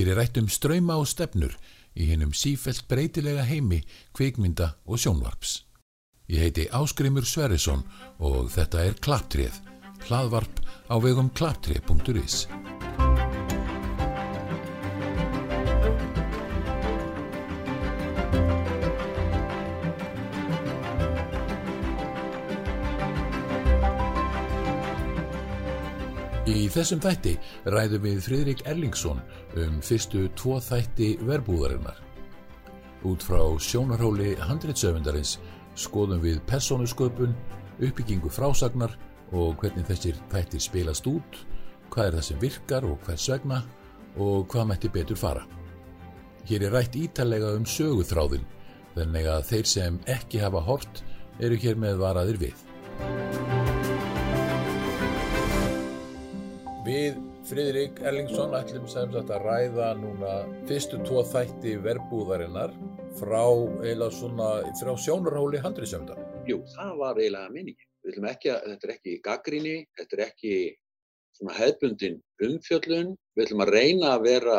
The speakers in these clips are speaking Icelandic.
Hér er rætt um ströyma og stefnur í hennum sífelt breytilega heimi, kvikmynda og sjónvarps. Ég heiti Áskrimur Sverrisson og þetta er Klaptrið, hlaðvarp á vegum klaptrið.is. Í þessum þætti ræðum við Fridrik Erlingsson um fyrstu tvo þætti verbúðarinnar. Út frá sjónarhóli handreitsöfundarins skoðum við persónusköpun, uppbyggingu frásagnar og hvernig þessir þættir spilast út, hvað er það sem virkar og hvers vegna og hvað mætti betur fara. Hér er rætt ítalega um söguþráðin, þannig að þeir sem ekki hafa hort eru hér með varaðir við. Við Fridrik Erlingsson ætlum sem sagt að ræða núna fyrstu tvo þætti verbúðarinnar frá eila svona frá sjónarhóli handriðsjöfndar. Jú, það var eiginlega minningi. Við ætlum ekki að, þetta er ekki gaggríni, þetta er ekki svona hefbundin umfjöllun. Við ætlum að reyna að vera,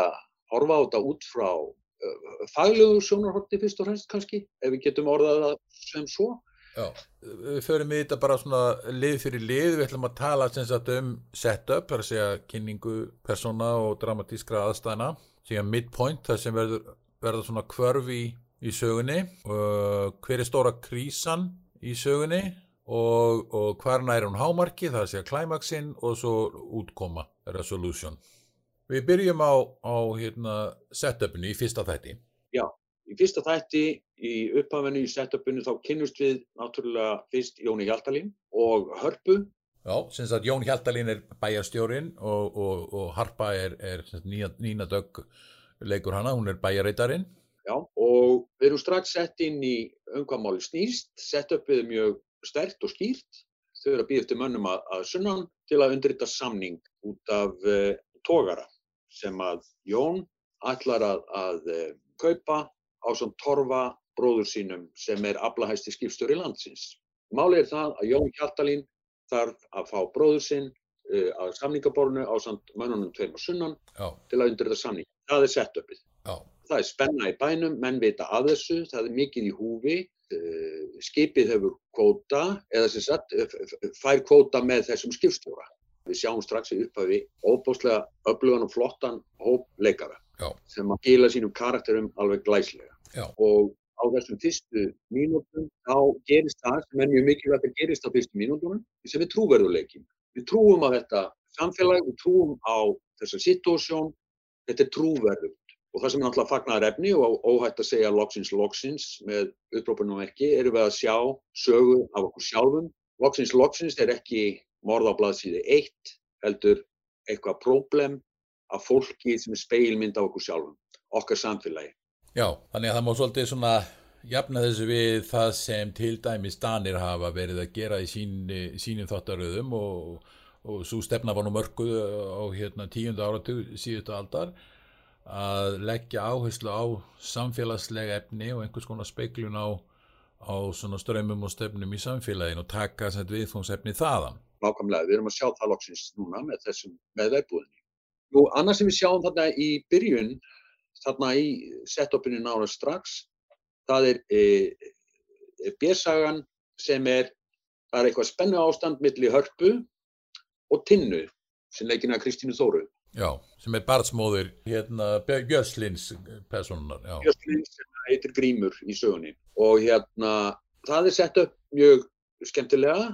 horfa á þetta út frá uh, faglegu sjónarhótti fyrst og fremst kannski, ef við getum orðað það sem svo. Við förum í þetta bara svona lið fyrir lið, við ætlum að tala sagt, um setup, það er að segja kynningu persóna og dramatískra aðstæðina, síðan midpoint, það sem verður, verður svona kvörf í, í sögunni, og hver er stóra krísan í sögunni? Og, og hvarna er hún hámarki, það er að segja climaxin og svo útkoma, resolution. Við byrjum á, á hérna, setupinu í fyrsta þætti. Já, í fyrsta þætti í upphafinu í setupinu þá kynnust við náttúrulega fyrst Jóni Hjaltalín og Hörpu. Já, sem sagt Jón Hjaltalín er bæjarstjórin og, og, og Harpa er, er nýna, dögg leikur hana, hún er bæjarreitarinn. Já, og við erum strax sett inn í umhverfmáli snýst, setupið mjög stert og skýrt. Þau eru að býða eftir mönnum að, að sunnan til að undrita samning út af uh, tógara sem að Jón ætlar að, að uh, kaupa á svona torfa bróður sínum sem er aflahæsti skipstjóri landsins. Málið er það að Jón Hjaltalín þarf að fá bróður sinn uh, að samningabornu á samt mönnunum tveim og sunnan Já. til að undir þetta samning. Það er setupið. Já. Það er spenna í bænum, menn vita af þessu, það er mikið í húfi, uh, skipið hefur kvóta eða sem sagt fær kvóta með þessum skipstjóra. Við sjáum strax í upphafi óbúslega öflugan og flottan hóp leikara Já. sem að gila sínum karakterum alveg glæslega. Já. Og á þessum fyrstu mínútum þá gerist það sem er mjög mikilvægt að gerist á fyrstu mínútunum sem er trúverðuleikin. Við trúum á þetta samfélag, við trúum á þessa situasjón, þetta er trúverðugt. Og það sem er náttúrulega fagnar efni og óhætt að segja loksins loksins með upprópunum ekki, erum við að sjá sögu af okkur sjálfum. Loksins loksins er ekki morð á blaðsíði eitt, heldur eitthvað próblem af fólki sem er speilmynd af okkur sjálfum, okkar samfélagi. Já, þannig að það má svolítið svona jafna þessu við það sem til dæmis Danir hafa verið að gera í sín, sínum þáttaröðum og, og svo stefna var nú mörguð á hérna, tíunda áratug síðustu aldar að leggja áherslu á samfélagslega efni og einhvers konar speiklun á, á strömmum og stefnum í samfélagin og taka viðfóngsefni þaðan. Nákvæmlega, við erum að sjá það loksins núna með þessum með veðbúðinni. Nú, annars sem við sjáum þarna í byrjun, þarna í setupinu nára strax, það er e, e, bérsagan sem er, það er eitthvað spennu ástand millir hörpu og tinnu sem leikina Kristínu Þóru. Já, sem er barnsmóður hérna Björslins personunar. Björslins sem heitir Grímur í sögunni og hérna það er sett upp mjög skemmtilega,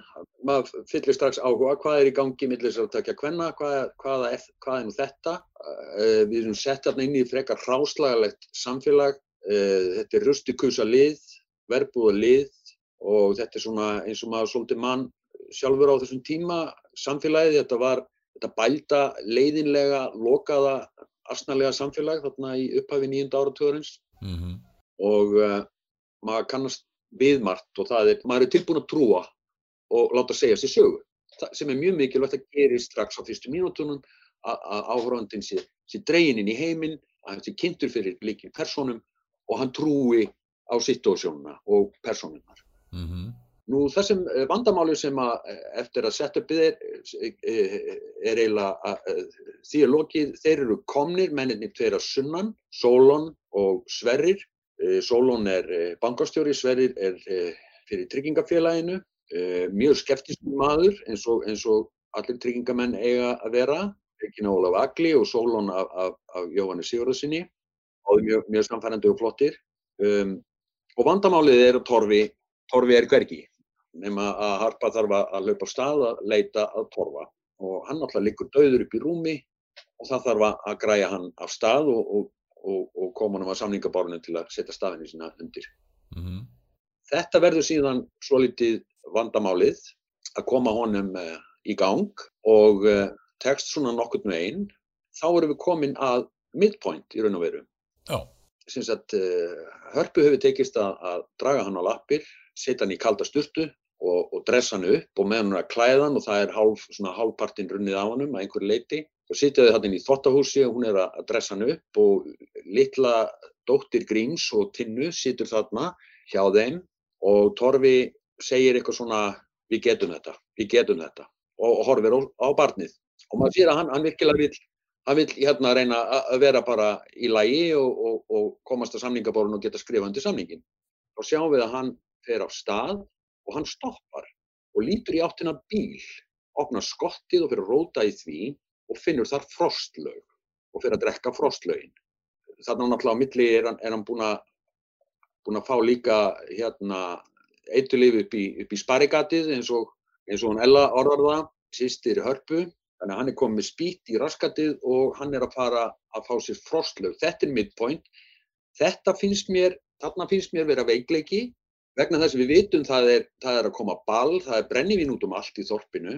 maður fyllir strax áhuga. Hvað er í gangi millir þess að takja hvenna, hvað, hvað, hvað er nú þetta? Uh, við erum sett hérna inn í frekar hráslagalegt samfélag. Uh, þetta er rustikusa lið verbúða lið og þetta er svona eins og maður svolítið mann sjálfur á þessum tíma samfélagið, þetta var þetta bælda leiðinlega lokaða arsnalega samfélag þarna í upphafi nýjunda áratugurins mm -hmm. og uh, maður kannast viðmart og það er, maður er tilbúin að trúa og láta segja sér sögu. Það sem er mjög mikilvægt að gera strax á fyrstu mínútonum að áhörðandin sé, sé dregininn í heiminn, að hann sé kynntur fyrir líkin personum og hann trúi á situásjónuna og personunar. Mm -hmm. Nú þessum vandamáli sem að eftir að setupið er, er eiginlega því er lokið, þeir eru komnir, menninni tveir að sunnan, Solon og Sverrir. Solon er bankastjóri, Sverrir er fyrir tryggingafélaginu, mjög skeptiskum maður eins og, eins og allir tryggingamenn eiga að vera, Regina Ólaf Agli og Solon af, af, af Jóhanni Sigurðarsinni og mjög, mjög samfærandi og flottir. Um, og vandamálið er að Torfi, Torfi er hvergi. Nema að Harpa þarf að laupa á stað að leita að Torfa. Og hann alltaf liggur döður upp í rúmi og það þarf að græja hann af stað og, og, og, og koma hann á samlingabárunum til að setja staðinni sína undir. Mm -hmm. Þetta verður síðan svo litið vandamálið að koma honum uh, í gang og uh, tekst svona nokkurt með einn, þá erum við komin að midpoint í raun og veru. Já. Sinns að uh, hörpu hefur tekist að, að draga hann á lappir, setja hann í kalda sturtu og, og dressa hann upp og með hann að klæða hann og það er hálf, hálfpartinn runnið á hann að einhverju leiti. Svo sitjaði hann inn í þottahúsi og hún er að dressa hann upp og litla dóttir Gríms og Tinnu situr þarna hjá þeim og Torfi segir eitthvað svona við getum þetta, við getum þetta og, og horfir á, á barnið og maður fyrir að hann, hann virkilega vil, hann vil hérna reyna að vera bara í lægi og, og, og komast á samningaborun og geta skrifað undir samningin. Þá sjáum við að hann fer á stað og hann stoppar og lítur í áttina bíl, opnar skottið og fyrir að róta í því og finnur þar frostlaug og fyrir að drekka frostlaugin. Þannig að náttúrulega á milli er hann, er hann búin, að, búin að fá líka hérna, eitulif upp í, í sparigatið eins og, eins og hann Ella orðar það, sýstir hörpu. Þannig að hann er komið spýtt í raskatið og hann er að fara að fá sér frostlaug. Þetta er midpoint. Þetta finnst mér, þarna finnst mér vera veikleiki Vegna þess að við vitum það er, það er að koma ball, það er brennivín út um allt í þorpinu.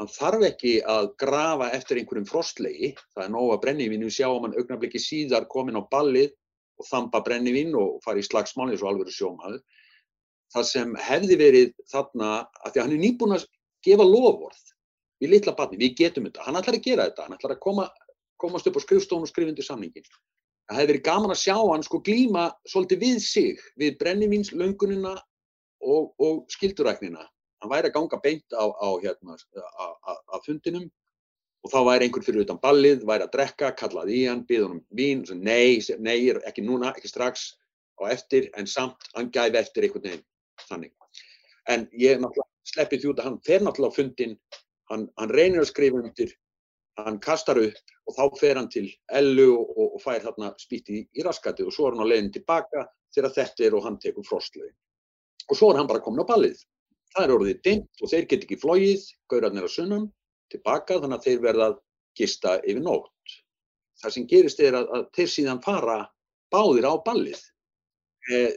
Hann þarf ekki að grafa eftir einhverjum frostlegi. Það er nóga brennivín, við sjáum hann augnabliki síðar komin á ballið og þampa brennivín og fara í slagsmáli eins og alveg sjómaður. Það sem hefði verið þarna, að því að hann er nýbúin að gefa lofvorð við litla batni, við getum þetta, hann ætlar að gera þetta, hann ætlar að koma, komast upp á skrifstofun og skrifundu samningin það hefði verið gaman að sjá hann sko glíma svolítið við sig, við brennivínslöngunina og, og skilduræknina. Hann væri að ganga beint á, á, hérna, á, á fundinum og þá væri einhver fyrir utan ballið, væri að drekka, kallaði í hann, byði hann um vín, nei, nei, ekki núna, ekki strax á eftir, en samt, hann gæfi eftir einhvern veginn þannig. En ég náttúrulega sleppið því út að hann fer náttúrulega á fundin, hann, hann reynir að skrifa undir hann kastar upp og þá fer hann til ellu og, og fær þarna spýtti í, raskati og svo er hann á leiðin tilbaka þegar þetta er og hann tekur frostlögin. Og svo er hann bara komin á ballið. Það er orðið dimt og þeir get ekki flóið, gaurarnir að sunnan, tilbaka þannig að þeir verða að gista yfir nótt. Það sem gerist er að, að þeir síðan fara báðir á ballið. Eh,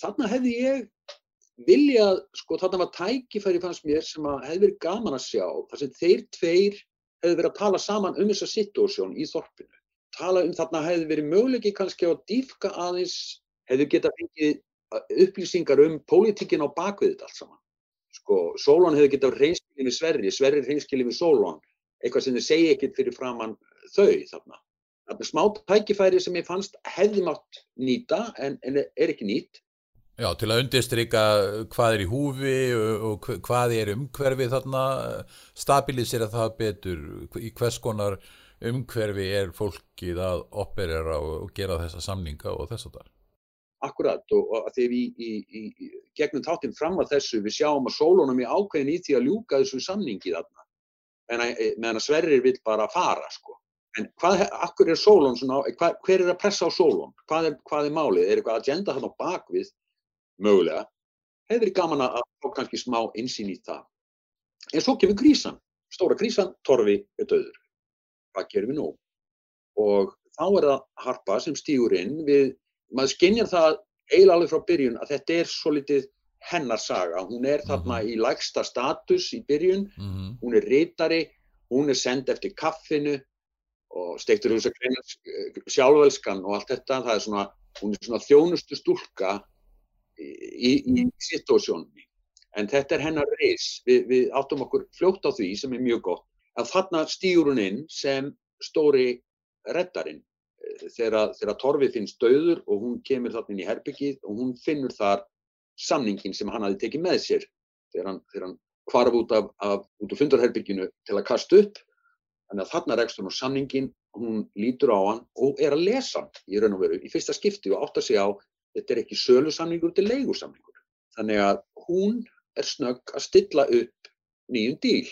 þarna hefði ég viljað, sko þarna var tækifæri fannst mér sem að hefði verið gaman að sjá, þar sem þeir tveir hefði verið að tala saman um þessa situasjón í þorpinu. Tala um þarna hefði verið möguleiki kannski að dýfka aðeins, hefði geta fengið uh, upplýsingar um pólitíkin á bakviðið allt saman. Sko, Solon hefði geta reynskilið við Sverri, Sverri reynskilið við Solon, eitthvað sem þið segja ekkert fyrir framann þau þarna. Þarna smá tækifæri sem ég fannst hefði mátt nýta en, en er ekki nýtt Já, til að undirstryka hvað er í húfi og hvað er umhverfi þarna, stabilisera það betur, í hvers konar umhverfi er fólkið að operera og gera þessa samninga og þess að það. Akkurat og, þegar við í, í, í, gegnum þáttinn fram að þessu við sjáum að sólunum er ákveðin í því að ljúka þessu samningi þarna, meðan að Sverrir vil bara fara sko. En hvað, akkur er sólun svona, hva, hver er að pressa á sólun? Hvað er, hvað er málið? Er eitthvað agenda þarna á bakvið? Mögulega, hefði verið gaman að fá kannski smá einsýn í það. En svo kemur grísan, stóra grísan, Torfi er döður. Hvað gerum við nú? Og þá er það Harpa sem stýgur inn við, maður skinnjar það eiginlega alveg frá byrjun að þetta er svo litið hennar saga. Hún er þarna mm -hmm. í lægsta status í byrjun, mm -hmm. hún er reytari, hún er send eftir kaffinu og steiktur hús að greina sjálfvelskan og allt þetta. Það er svona, hún er svona þjónustu stúlka í, í situasjónunni. En þetta er hennar reys, við, við áttum okkur fljótt á því sem er mjög gott, að þarna stýur hún inn sem stóri reddarinn þegar, þegar Torfi finnst döður og hún kemur þarna inn í herbyggið og hún finnur þar samningin sem hann hafi tekið með sér þegar hann, þegar hann kvarf út af, af, út af fundarherbygginu til að kasta upp. Þannig að þarna rekst hún samningin, hún lítur á hann og er að lesa hann í raun og veru í fyrsta skipti og átt að segja á þetta er ekki sölu samningur, þetta er leigusamningur. Þannig að hún er snögg að stilla upp nýjum díl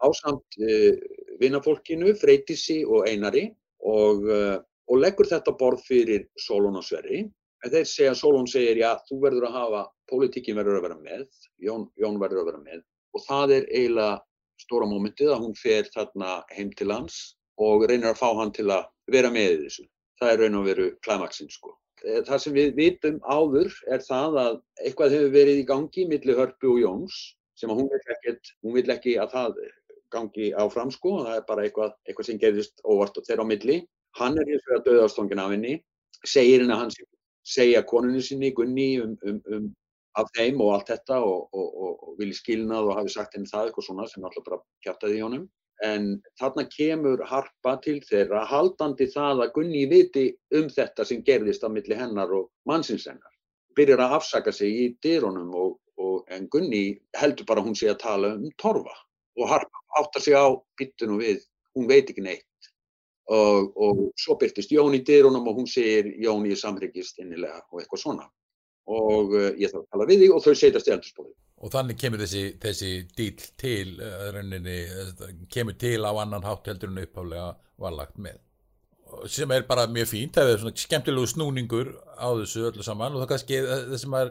á samt uh, vinafólkinu, Freytísi og Einari og, uh, og leggur þetta borð fyrir Solon og Sverri. Þeir segja, Solon segir, já, þú verður að hafa, pólitíkin verður að vera með, Jón, Jón verður að vera með og það er eiginlega stóra mómentið að hún fer þarna heim til hans og reynir að fá hann til að vera með í þessu. Það er raun og veru klæmaksinn sko. Eh, það sem við vitum áður er það að eitthvað hefur verið í gangi millir Hörpu og Jóns sem að hún vil ekki, hún vil ekki að það gangi áfram sko og það er bara eitthvað, eitthvað sem gerðist óvart og þeirra á milli. Hann er hins vegar döðastongin af henni, segir henni að hann segja konunni sinni Gunni um, um, um af þeim og allt þetta og, og, og, og vilji skilnað og hafi sagt henni það eitthvað svona sem alltaf bara kjartaði í honum. En þarna kemur harpa til þeirra haldandi það að Gunni viti um þetta sem gerðist á milli hennar og mannsins hennar. Byrjar að afsaka sig í dyrunum en Gunni heldur bara hún sé að tala um torfa og harpa áttar sig á byttunum við, hún veit ekki neitt. Og, og svo byrtist Jón í dyrunum og hún segir Jón ég samryggist innilega og eitthvað svona og uh, ég þarf að tala við þig og þau setjast í eldurspóli. Og þannig kemur þessi, þessi dýl til, uh, rauninni, kemur til á annan hátt heldur en uppháflega var lagt með. Sem er bara mjög fínt, það er svona skemmtilegu snúningur á þessu öllu saman og það kannski þessum að,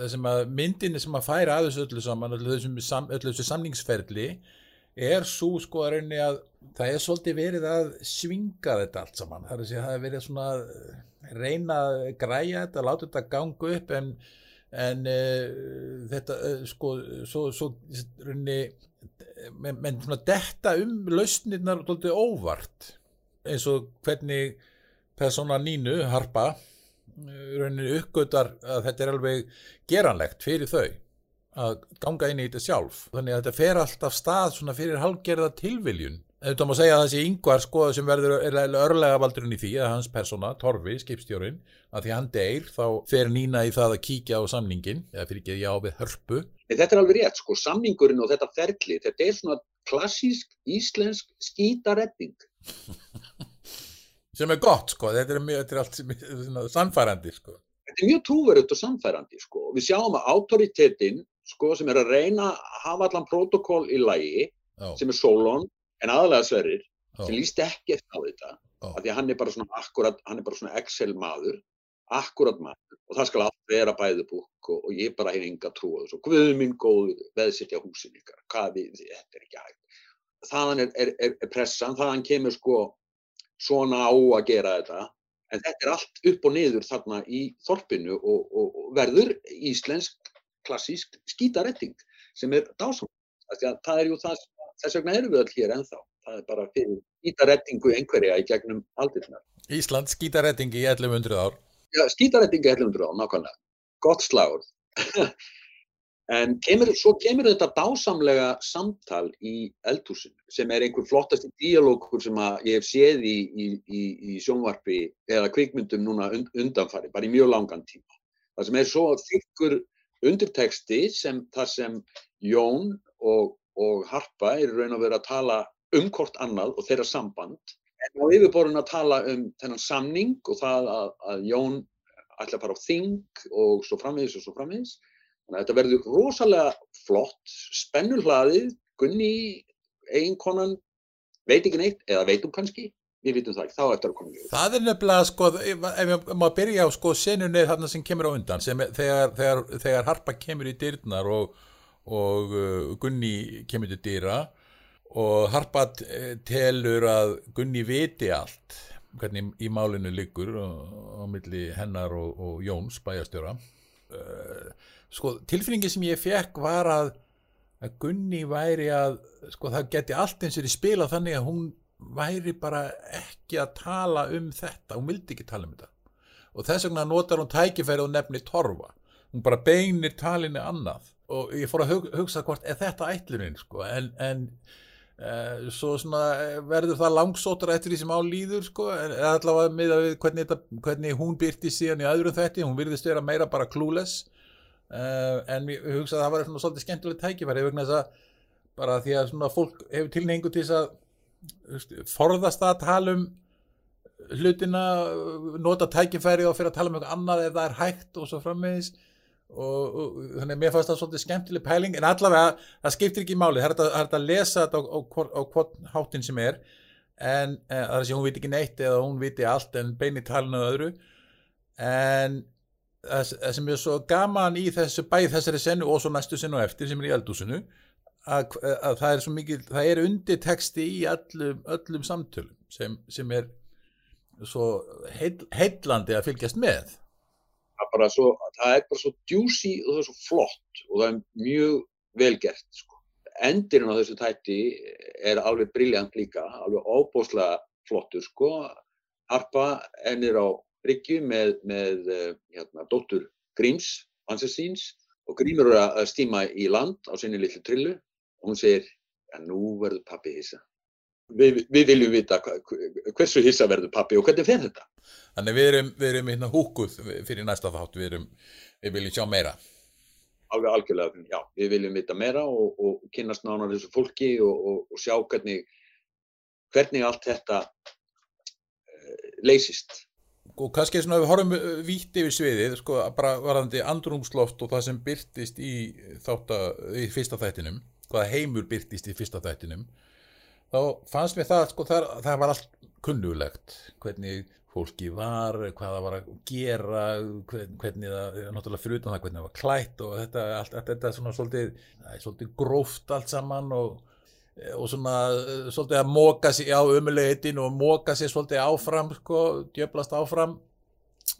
þessum að myndinni sem að færa að þessu öllu saman, öllu þessum sam, öllu þessu samningsferðli er svo sko að rauninni að það er svolítið verið að svinga þetta allt saman. Það er að að það er verið svona reyna að græja þetta, láta þetta ganga upp en, en uh, þetta uh, sko svo, svo runni menn men, svona detta um lausnirnar doldið óvart. Eins og hvernig persóna nínu, Harpa rauninni uppgötar að þetta er alveg geranlegt fyrir þau að ganga inn í þetta sjálf. Þannig að þetta fer alltaf stað svona fyrir halgerða tilviljun Þetta má segja að þessi yngvar sko sem verður örlega valdurinn í því að hans persóna, Torfi, skipstjórin, að því hann deyr þá fer Nína í það að kíkja á samningin, eða fyrir ekki að já við hörpu. Þetta er alveg rétt sko, samningurinn og þetta ferli, þetta er svona klassísk íslensk skítaredding. sem er gott sko, þetta er, mjög, þetta er allt svona, sannfærandi sko. Þetta er mjög trúverut og sannfærandi sko. Við sjáum að autoritetin sko sem er að reyna að hafa allan protokól í lægi, já. sem er Solon, en aðalega Sverrir oh. sem líst ekki eftir á þetta oh. af því að hann er bara svona akkurat, hann er bara svona Excel maður, akkurat maður. Og það skal allt vera bæðu búk og, og ég bara hef enga trú á þessu. Og hvað minn góð veðsittja húsin ykkar. Hvað við, þetta er ekki hægt. Þaðan er, er, er, er pressan, þaðan kemur sko svona á að gera þetta. En þetta er allt upp og niður þarna í þorpinu og, og, og verður íslensk klassísk skítaretting sem er dásam það er jú það sem þess vegna erum við öll hér ennþá. Það er bara fyrir skítarettingu einhverja í gegnum aldirna. Ísland skítarettingi í 1100 ár. Já, skítarettingi í 1100 ár, nákvæmlega. Gott slagur. en kemur, svo kemur þetta dásamlega samtal í eldhúsinu sem er einhver flottasti díalókur sem ég hef séð í, í, í, í sjónvarpi eða kvikmyndum núna undanfari, bara í mjög langan tíma. Það sem er svo þykkur undirteksti sem það sem Jón og og Harpa er raun og verið að tala um hvort annað og þeirra samband en á yfirborðin að tala um þennan samning og það að, að Jón ætla að fara á þing og svo framvegis og svo framvegis. Þannig að þetta verður rosalega flott, spennulhlaðið, Gunni, eiginkonan, veit ekki neitt eða veitum kannski, við vitum það ekki, þá eftir að koma í. Það er nefnilega, sko, ef maður byrja á sko senunni þarna sem kemur á undan, sem þegar, þegar, þegar Harpa kemur í dyrnar og og uh, Gunni kemur til dýra og Harpat eh, telur að Gunni viti allt hvernig í málinu liggur á milli hennar og, og Jóns bæjastjóra uh, sko tilfinningi sem ég fekk var að, að Gunni væri að sko það geti allt eins og í spila þannig að hún væri bara ekki að tala um þetta, hún vildi ekki tala um þetta. Og þess vegna notar hún tækifæri og nefni torfa, hún bara beinir talinni annað og ég fór að hug, hugsa hvort er þetta ætlunin sko en, en uh, svo svona eh, verður það langsóttur eftir því sem álýður sko en allavega með að hvernig, þetta, hvernig hún byrti síðan í öðrum þetti hún virðist vera meira bara clueless uh, en ég hugsa að það var svona svolítið skemmtilegt tækifæri vegna þess að bara því að svona fólk hefur tilnefingu til þess að forðast að tala um hlutina, nota tækifæri og fyrir að tala um eitthvað annað ef það er hægt og svo frammeðis og, og þannig að mér fannst það svolítið skemmtileg pæling en allavega það skiptir ekki máli það er þetta að lesa þetta á, á, á hvort hátinn sem er en e, er að hún viti ekki neitt eða hún viti allt en beini talinu öðru en það, það sem er svo gaman í þessu bæð þessari sennu og svo næstu sennu eftir sem er í eldúsinu að, að það er svo mikið það er undir texti í öllum, öllum samtölum sem, sem er svo heil, heillandi að fylgjast með það, svo, það er bara svo djúsi og það er svo flott og það er mjög velgert sko. endirinn á þessu tætti er alveg brilljant líka alveg óbúslega flottur sko. Harpa ennir á Rikki með, með eh, hérna, dóttur Gríms Hansesíns og Grímur er að stíma í land á sinni litlu trillu og hún segir að nú verður pappi hissa við, við viljum vita hversu hissa verður pappi og hvernig fer þetta? Þannig við erum, við erum hérna húkuð fyrir næsta þátt, við, erum, við viljum sjá meira. Alveg algjörlega, já, við viljum vita meira og, og kynast nánar þessu fólki og, og, og sjá hvernig hvernig allt þetta uh, leysist. Og kannski svona við horfum eh, vítt yfir sviðið sko bara varðandi andrumsloft og það sem byrtist í, þátt að, í fyrsta þættinum hvaða heimur byrtist í fyrsta þættinum þá fannst mér það, sko, það, það var allt kunnulegt, hvernig fólki var, hvað það var að gera, hvernig það, náttúrulega fyrir utan það, hvernig það var klætt og þetta, allt, allt þetta svona svolítið, svolítið gróft allt saman og, og svona svolítið að móka sér á umulegitin og móka sér svolítið áfram, sko, djöblast áfram.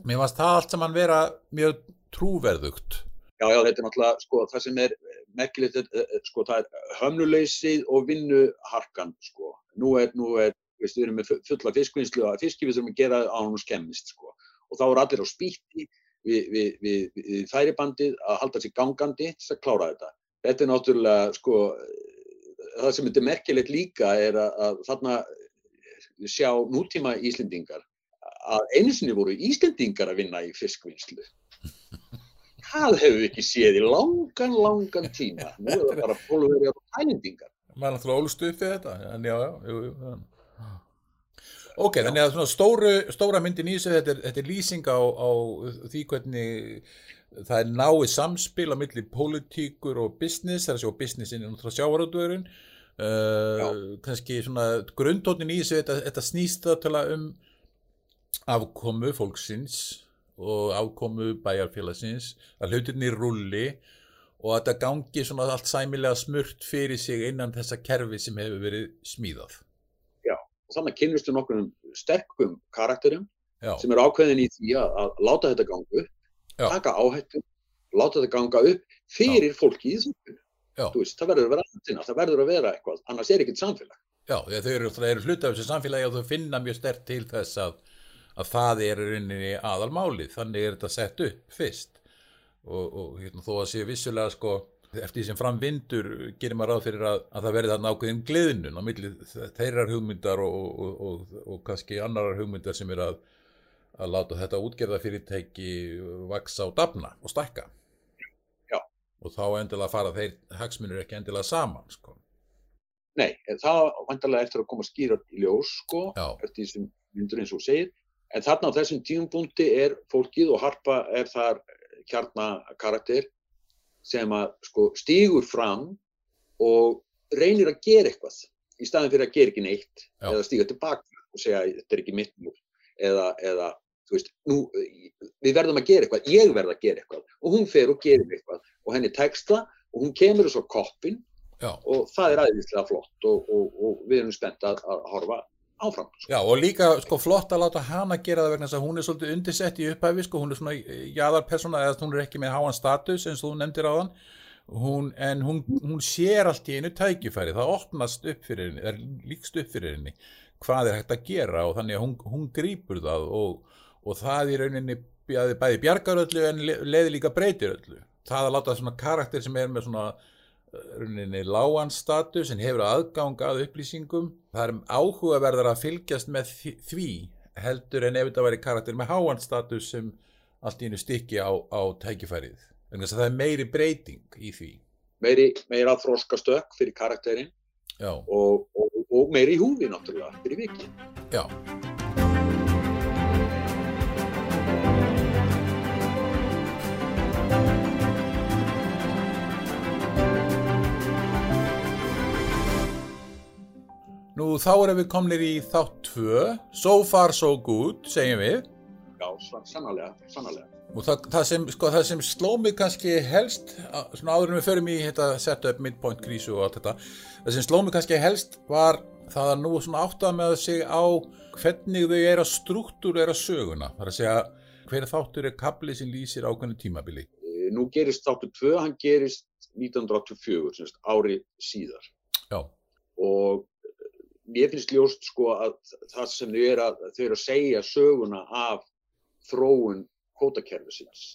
Mér fannst það allt saman vera mjög trúverðugt. Já, já, þetta er náttúrulega, sko, það sem er merkilegt, eh, eh, sko, það er höfnuleysið og vinnuharkan, sko. Nú er, nú er, við erum með fulla fiskvinnslu og fiski við þurfum að gera á hún skemmist, sko. Og þá er allir á spýtti við, við, við, við færibandið að halda sér gangandi til að klára þetta. Þetta er náttúrulega, sko, það sem er merkilegt líka er að, að þarna sjá nútíma Íslendingar að einu sinni voru Íslendingar að vinna í fiskvinnslu það hefur við ekki séð í langan, langan tíma. Nú er það bara fólkverið á tælendingar. Maður er náttúrulega ólust upp við þetta, en já, já, jú, jú. Ok, já. þannig að svona stóru, stóra myndin í þessu, þetta, þetta er lýsing á, á því hvernig það er náið samspil á milli pólitíkur og business, það er að sjá businessin er náttúrulega sjávaröldurinn, uh, kannski svona grundtónin í þessu, þetta, þetta snýst það til að um afkomu fólksins og ákomu bæjarfélagsins að hlutinni rulli og að það gangi svona allt sæmilega smurt fyrir sig innan þessa kerfi sem hefur verið smíðað. Já, og þannig kynustu nokkur sterkum karakterum Já. sem eru ákveðin í því að, að láta þetta ganga upp, Já. taka áhættu, láta þetta ganga upp fyrir Já. fólki í þessu. Veist, það verður að vera aðtina, það verður að vera eitthvað, annars er ekkert samfélag. Já, þau eru, eru hluta af þessu samfélagi og þau finna mjög stert til þess að að það er rauninni aðalmálið, þannig er þetta sett upp fyrst og, og hérna, þó að sé vissulega sko eftir því sem framvindur gerir maður ráð fyrir að, að það verði þarna ákveðin gleðnun á milli þeirrar hugmyndar og, og, og kannski annarar hugmyndar sem er að, að láta þetta útgerða fyrirtæki vaksa og dafna og stakka Já. og þá endilega fara þeir hagsmunir ekki endilega saman sko. Nei, það vantarlega eftir að koma skýra í ljós sko, eftir því sem myndur eins og segir En þarna á þessum tíumbúndi er fólkið og Harpa er þar kjarnakarakter sem að sko stýgur fram og reynir að gera eitthvað í staðin fyrir að gera ekki neitt Já. eða stíga tilbaka og segja þetta er ekki mitt nú eða, eða þú veist, nú, við verðum að gera eitthvað, ég verð að gera eitthvað og hún fer og gerir eitthvað og henni teksta og hún kemur þess á koppin Já. og það er aðeinslega flott og, og, og við erum spennt að, að horfa áfram. Já og líka sko flott að láta hana gera það vegna þess að hún er svolítið undirsett í upphæfi sko, hún er svona jáðarpersona eða hún er ekki með háan status eins og þú nefndir á þann hún, en hún, hún sér allt í einu tækifæri, það opnast upp fyrir henni, það er líkst upp fyrir henni hvað er hægt að gera og þannig að hún, hún grýpur það og, og það í rauninni bæði bjargar öllu en leði líka breytir öllu. Það að láta svona karakter sem er með svona rauninni láganstatus en hefur aðgang að upplýsingum. Það er áhugaverðar að fylgjast með því heldur en ef þetta væri karakter með háanstatus sem allt í einu stykki á, á tækifærið. Þess að það er meiri breyting í því. Meiri, meira þróskastök fyrir karakterinn og, og, og meiri húfi náttúrulega fyrir vikið. Já. Nú þá erum við komnir í þátt 2, so far so good, segjum við. Já, sannarlega, sannarlega. Og það, það, sem, sko, það sem sló mig kannski helst, svona áður en við förum í þetta setup, midpoint, krísu og allt þetta, það sem sló mig kannski helst var það að nú svona áttað með sig á hvernig þau er að struktúrera söguna. Það er að segja hver þáttur er kaplið sem lýsir ákveðinu tímabili. Nú gerist þáttur 2, hann gerist 1984, semst, ári síðar. Já. Og mér finnst ljóst sko að það sem þau eru að, þau eru að segja söguna af þróun kvotakerfisins.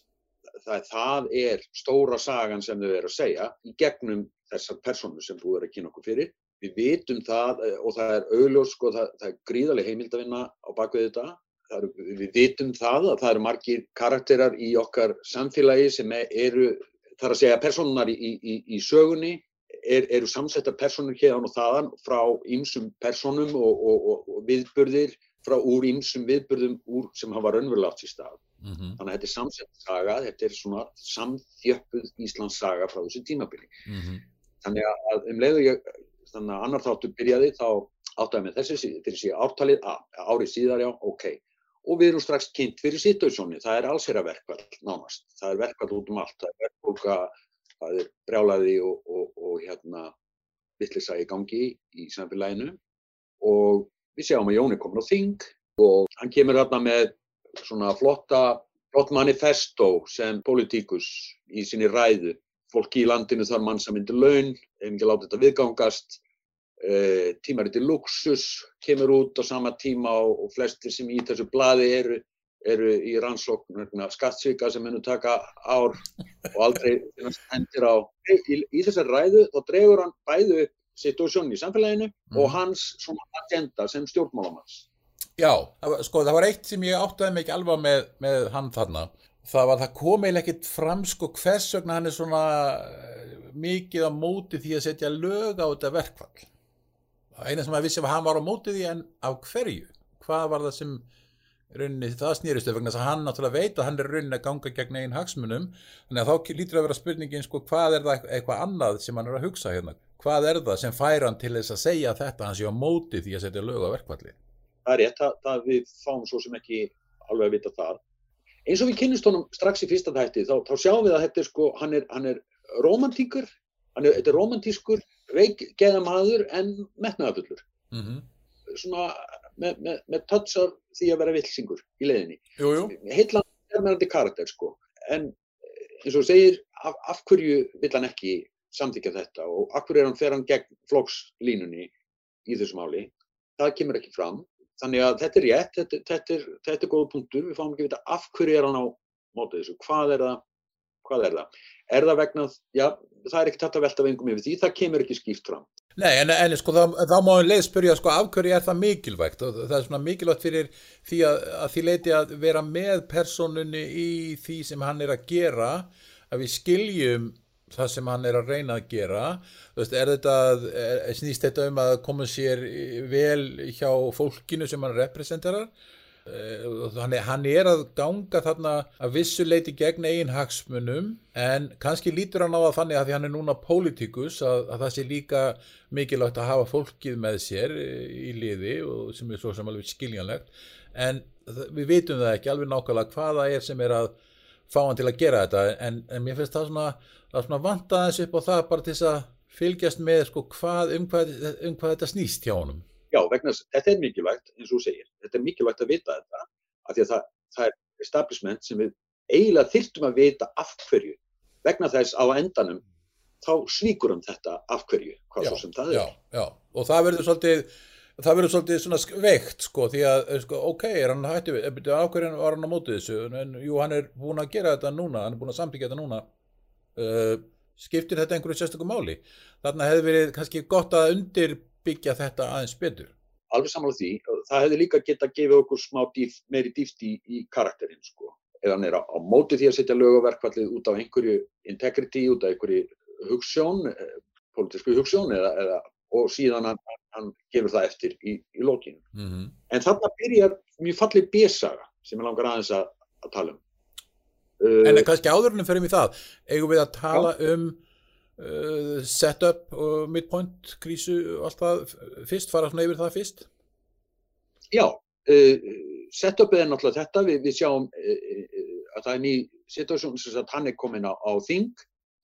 Það, það er stóra sagan sem þau eru að segja í gegnum þessar personu sem þú eru að kynna okkur fyrir. Við vitum það og það er auðljós sko, það, það er gríðarlega heimildavinna á bakvið þetta. Er, við vitum það að það eru margir karakterar í okkar samfélagi sem eru, það er að segja personunar í, í, í sögunni er, eru samsettar personur hérna og þaðan frá ýmsum personum og, og, og, viðburðir frá úr ýmsum viðburðum úr sem hafa raunverulega átt í stað. Mm -hmm. Þannig að þetta er samsett saga, þetta er svona samþjöppuð Íslands saga frá þessu tímabili. Mm -hmm. Þannig að um leiðu ég, þannig að annar þáttu byrjaði þá áttaði með þessi, þessi ártalið, árið síðar já, ok. Og við erum strax kynnt fyrir situasjóni, það er alls þeirra verkvall nánast. Það er verkvall út um allt, það er verkvólka það er brjálaði og, og, og hérna vittlisa í gangi í samfélaginu og við sjáum að Jón er komin á þing og hann kemur hérna með svona flotta, flott manifesto sem politíkus í sinni ræðu. Fólki í landinu þarf mann sem myndir laun, ef ekki láta þetta viðgangast, e, tímariti luxus kemur út á sama tíma og flestir sem í þessu bladi eru eru í rannsókn skattsvika sem hennu taka ár og aldrei hendir á. Í, í þessar ræðu þá dregur hann bæðu upp situasjónu í samfélaginu mm. og hans svona agenda sem stjórnmálamanns. Já, sko það var eitt sem ég áttaði mikið alveg með, með hann þarna. Það var það komið ekkert fram sko hvers vegna hann er svona eh, mikið á móti því að setja lög á þetta verkfall. Eina sem að vissi var hann var á móti því en af hverju? Hvað var það sem rauninni það snýristu vegna þess að hann náttúrulega veit að hann er rauninni að ganga gegn einn hagsmunum. Þannig að þá lítur að vera spurningin sko hvað er það eitthvað annað sem hann er að hugsa hérna? Hvað er það sem fær hann til þess að segja þetta hans í á móti því að setja lög á verkvalli Það er rétt, það, það við fáum svo sem ekki alveg að vita það eins og við kynnumst honum strax í fyrsta þætti þá, þá sjáum við að þetta er sko hann er, hann er romantíkur hann er, er romantískur veikgeða maður en metnaðafullur mm -hmm. svona með, með, með touch af því að vera vilsingur í leiðinni. Heitland er meðandi karakter sko, en eins og segir, af, af hverju vill hann ekki samþykja þetta og af hverju er hann fer hann gegn flokslínunni í þessu máli, það kemur ekki fram. Þannig að þetta er rétt, þetta, þetta, er, þetta er góða punktur, við fáum ekki að vita af hverju er hann á mótið þessu, hvað er það, hvað er það? Er það vegna, já, það er ekki tætt að velta vengum yfir því, það kemur ekki skýrt fram. Nei, en, en sko, þá, þá má við leið spyrja sko, af hverju er það mikilvægt og það er svona mikilvægt fyrir því að, að því leiti að vera með personunni í því sem hann er að gera að við skiljum það sem hann er að reyna að gera veist, er þetta, er, snýst þetta um að koma sér vel hjá fólkinu sem hann representerar Þannig eh, hann er að ganga þarna að vissuleiti gegn eigin hagsmunum en kannski lítur hann á það þannig að því hann er núna pólitíkus að, að það sé líka mikilvægt að hafa fólkið með sér í liði sem er svo sem alveg skiljanlegt en við veitum það ekki alveg nákvæmlega hvaða er sem er að fá hann til að gera þetta en, en mér finnst það svona, svona vanta þessu upp á það bara til þess að fylgjast með sko, hvað, um, hvað, um hvað þetta snýst hjá honum. Já, vegna þetta er mikilvægt, eins og þú segir, þetta er mikilvægt að vita þetta, af því að það, það er establishment sem við eiginlega þyrtum að vita af hverju, vegna þess á endanum, þá svíkur um þetta af hverju, hvað já, svo sem það er. Já, já, og það verður svolítið, það verður svolítið svona veikt, sko, því að, sko, ok, er hann hættið við, af hverju var hann á mótið þessu, en jú, hann er búin að gera þetta núna, hann er búin að samtíkja þetta núna, uh, skiptir þetta einhverju sérstökum máli? Þarna hefði verið kannski gott að undir byggja þetta aðeins betur. Alveg samanlega því, það hefði líka gett að gefa okkur smá dýf, meiri dýft í, í karakterinn sko. ef hann er á, á móti því að setja lög og verkvallið út af einhverju integrity, út af einhverju hugssjón, eh, politísku hugssjón eða, eða, og síðan hann, hann gefur það eftir í, í lókinu. Mm -hmm. En þarna byrjar mjög fallið bérsaga sem ég langar aðeins að, að tala um. En kannski áðurinnum fyrir mig það, eigum við að tala Já. um uh, setup og midpoint krísu og allt það fyrst, fara svona yfir það fyrst? Já, uh, setupið er náttúrulega þetta, við, við sjáum að það er ný situasjón sem að hann er komin á, á þing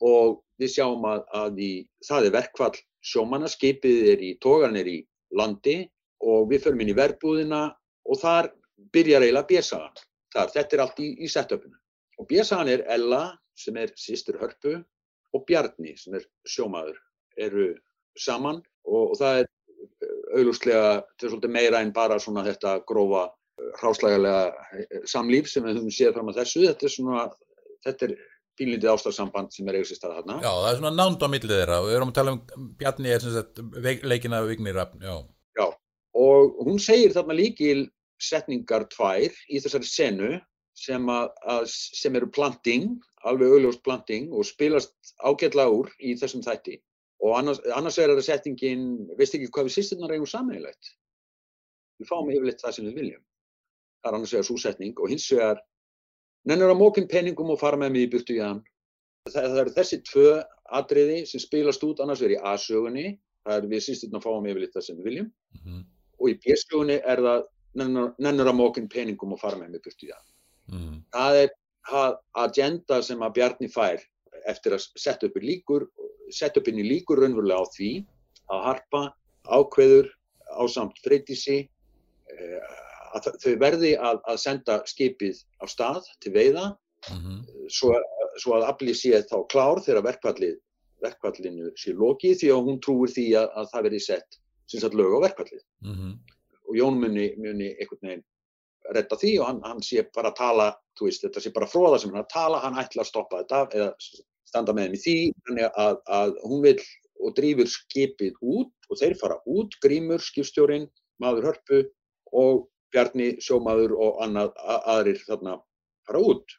og við sjáum að, að í, það er verkvall sjómanna, skipið er í, tógan er í landi og við förum inn í verbúðina og þar byrjar eiginlega bérsagan. Þetta er allt í, í setupinu. Og bjössan er Ella sem er sýstur Hörpu og Bjarni sem er sjómaður eru saman og, og það er eh, auglúslega svolítið meira en bara svona þetta grófa hráslægarlega eh, samlíf sem við höfum séð fram á þessu. Þetta er svona, þetta er pínlítið ástafsamband sem er eiginlega sér stað þarna. Já, það er svona nánd á millið þeirra og við erum að tala um Bjarni er sem sagt leikina Vignirafn, já. Já, og hún segir þarna líkil setningar tvær í þessari senu sem, að, að, sem eru planting, alveg auðljóst planting og spilast ágætlega úr í þessum þætti. Og annars, annars er þetta settingin, veist ekki hvað við sýsturnar eigum samanlegt. Við fáum yfirleitt það sem við viljum. Það er annars vegar svo setning og hins vegar nennur að mókinn penningum og fara með mig í burtu í hann. Það, það eru þessi tvö atriði sem spilast út annars vegar í A-sögunni, það er við sýsturnar fáum yfirleitt það sem við viljum mm -hmm. og í B-sögunni er það nennur, nennur að mókinn penningum og fara með mig í burtu í hann. Mm. Það er að agenda sem að Bjarni fær eftir að setja upp í líkur, setja upp inn í líkur raunverulega á því að harpa ákveður á samt freytísi eh, að þau verði að, að senda skipið á stað til veiða mm -hmm. svo, svo að aflið sé þá klár þegar verkvallinu sé lokið því að hún trúir því að, að það verði sett sagt, lög á verkvallið mm -hmm. og Jón muni, muni einhvern veginn redda því og hann, hann sé bara að tala, veist, þetta sé bara fróða sem hann að tala, hann ætla að stoppa þetta eða standa með henni því, þannig að, að hún vil og drýfur skipið út og þeir fara út, Grímur, skipstjórin, maður hörpu og Bjarni, sjómaður og annað, aðrir þarna fara út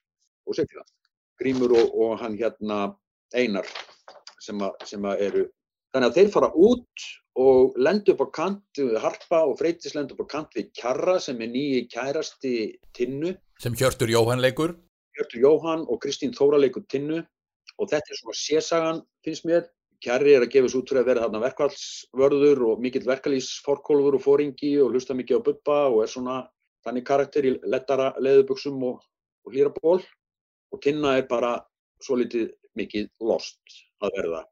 og segja það. Grímur og, og hann hérna einar sem, að, sem að eru, þannig að þeir fara út og lendu upp á kant, harpa og freytis lendu upp á kant við Kjarra sem er nýji kærasti Tinnu. Sem Hjörtur Jóhann leikur. Hjörtur Jóhann og Kristín Þóra leikur Tinnu og þetta er svona sérsagan finnst mér. Kjarri er að gefa svo út fyrir að vera þarna verkvallsvörður og mikill verkalýsforkólfur og fóringi og hlusta mikið á buppa og er svona þannig karakter í lettara leðubuksum og, og hlýraból og Tinna er bara svo litið mikið lost að verða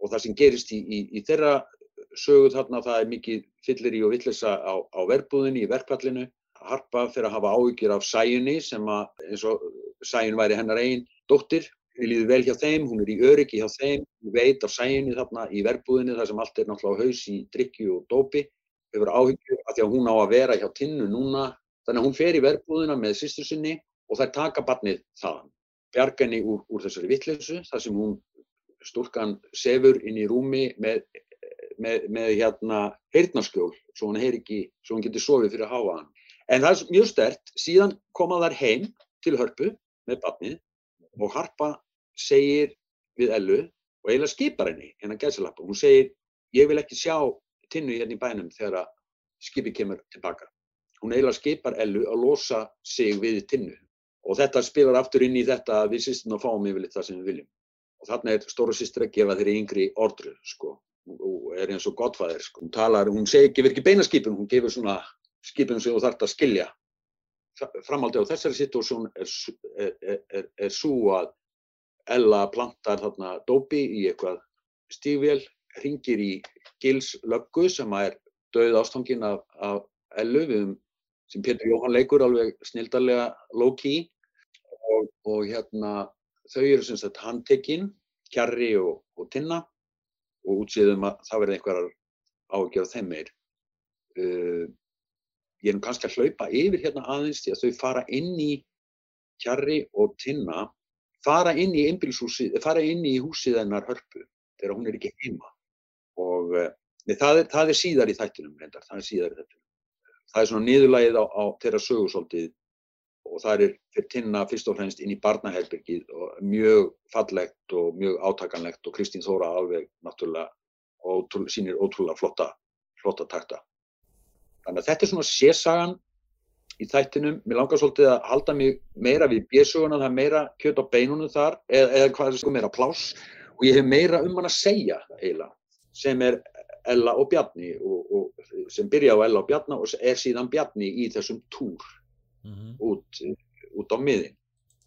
og það sem gerist í, í, í þeirra sögu þarna það er mikið fyllir í og villisa á, á verbúðinni, í verkvallinu. Harpa fyrir að hafa áhyggjur af sæjunni sem að eins og sæjun væri hennar einn dóttir. Henni líður vel hjá þeim, hún er í öryggi hjá þeim, hún veit af sæjunni þarna í verbúðinni þar sem allt er náttúrulega á haus í drikju og dópi. Hefur áhyggjur af því að hún á að vera hjá tinnu núna. Þannig að hún fer í verbúðina með sýstur sinni og þær taka barnið þaðan. Bjargani úr, úr þessari vittlesu þar sem hún stúlkan sefur inn í rúmi með með, með hérna heyrnaskjól svo hann ekki, svo hann getur sofið fyrir að háa hann. En það er mjög stert, síðan koma þær heim til hörpu með barnið og harpa segir við Ellu og eiginlega skipar henni hennar gæðsalappa. Hún segir, ég vil ekki sjá tinnu hérna í bænum þegar skipið kemur tilbaka. Hún eiginlega skipar Ellu að losa sig við tinnu og þetta spilar aftur inn í þetta að við sýstum að fáum yfirleitt það sem við viljum. Og þarna er stóra sýstur að gefa þeirri yngri ordru, sko. Og er eins og gottfæðir sko. hún talar, hún segi, gefur ekki beina skipin hún gefur svona skipin sem þú þarfst að skilja. Framaldi á þessari situásjón er, er, er, er svo að Ella plantar þarna dópi í eitthvað stígvél ringir í Gils löggu sem er döð ástangin af, af Ellu. Við, sem Pétur Jóhann leikur alveg snildarlega low-key og, og hérna þau eru sem sagt handtekinn Kjarri og, og Tinna og útsýðum að það verði einhverjar ágjör þeim meir. Uh, ég er nú kannski að hlaupa yfir hérna aðeins því að þau fara inn í kjarri og tinna, fara inn í í húsið hennar hörpu þegar hún er ekki heima. Og uh, nei, það, er, það er síðar í þættinum reyndar, það er síðar í þættinum. Það er svona niðurlægið á, á þeirra sögursóldið og það er fyrir tinna fyrst og fremst inn í barnaherbyrgið og mjög fallegt og mjög átakanlegt og Kristín Þóra alveg náttúrulega ótrú, sínir ótrúlega flotta, flotta takta. Þannig að þetta er svona sérsagan í þættinum. Mér langar svolítið að halda mig meira við bjössuguna, það er meira kjöt á beinunum þar eða, eða hvað er sko meira pláss og ég hef meira um hann að segja eiginlega sem er Ella og Bjarni og, og sem byrja á Ella og Bjarni og er síðan Bjarni í þessum túr mm -hmm. út, út á miðin.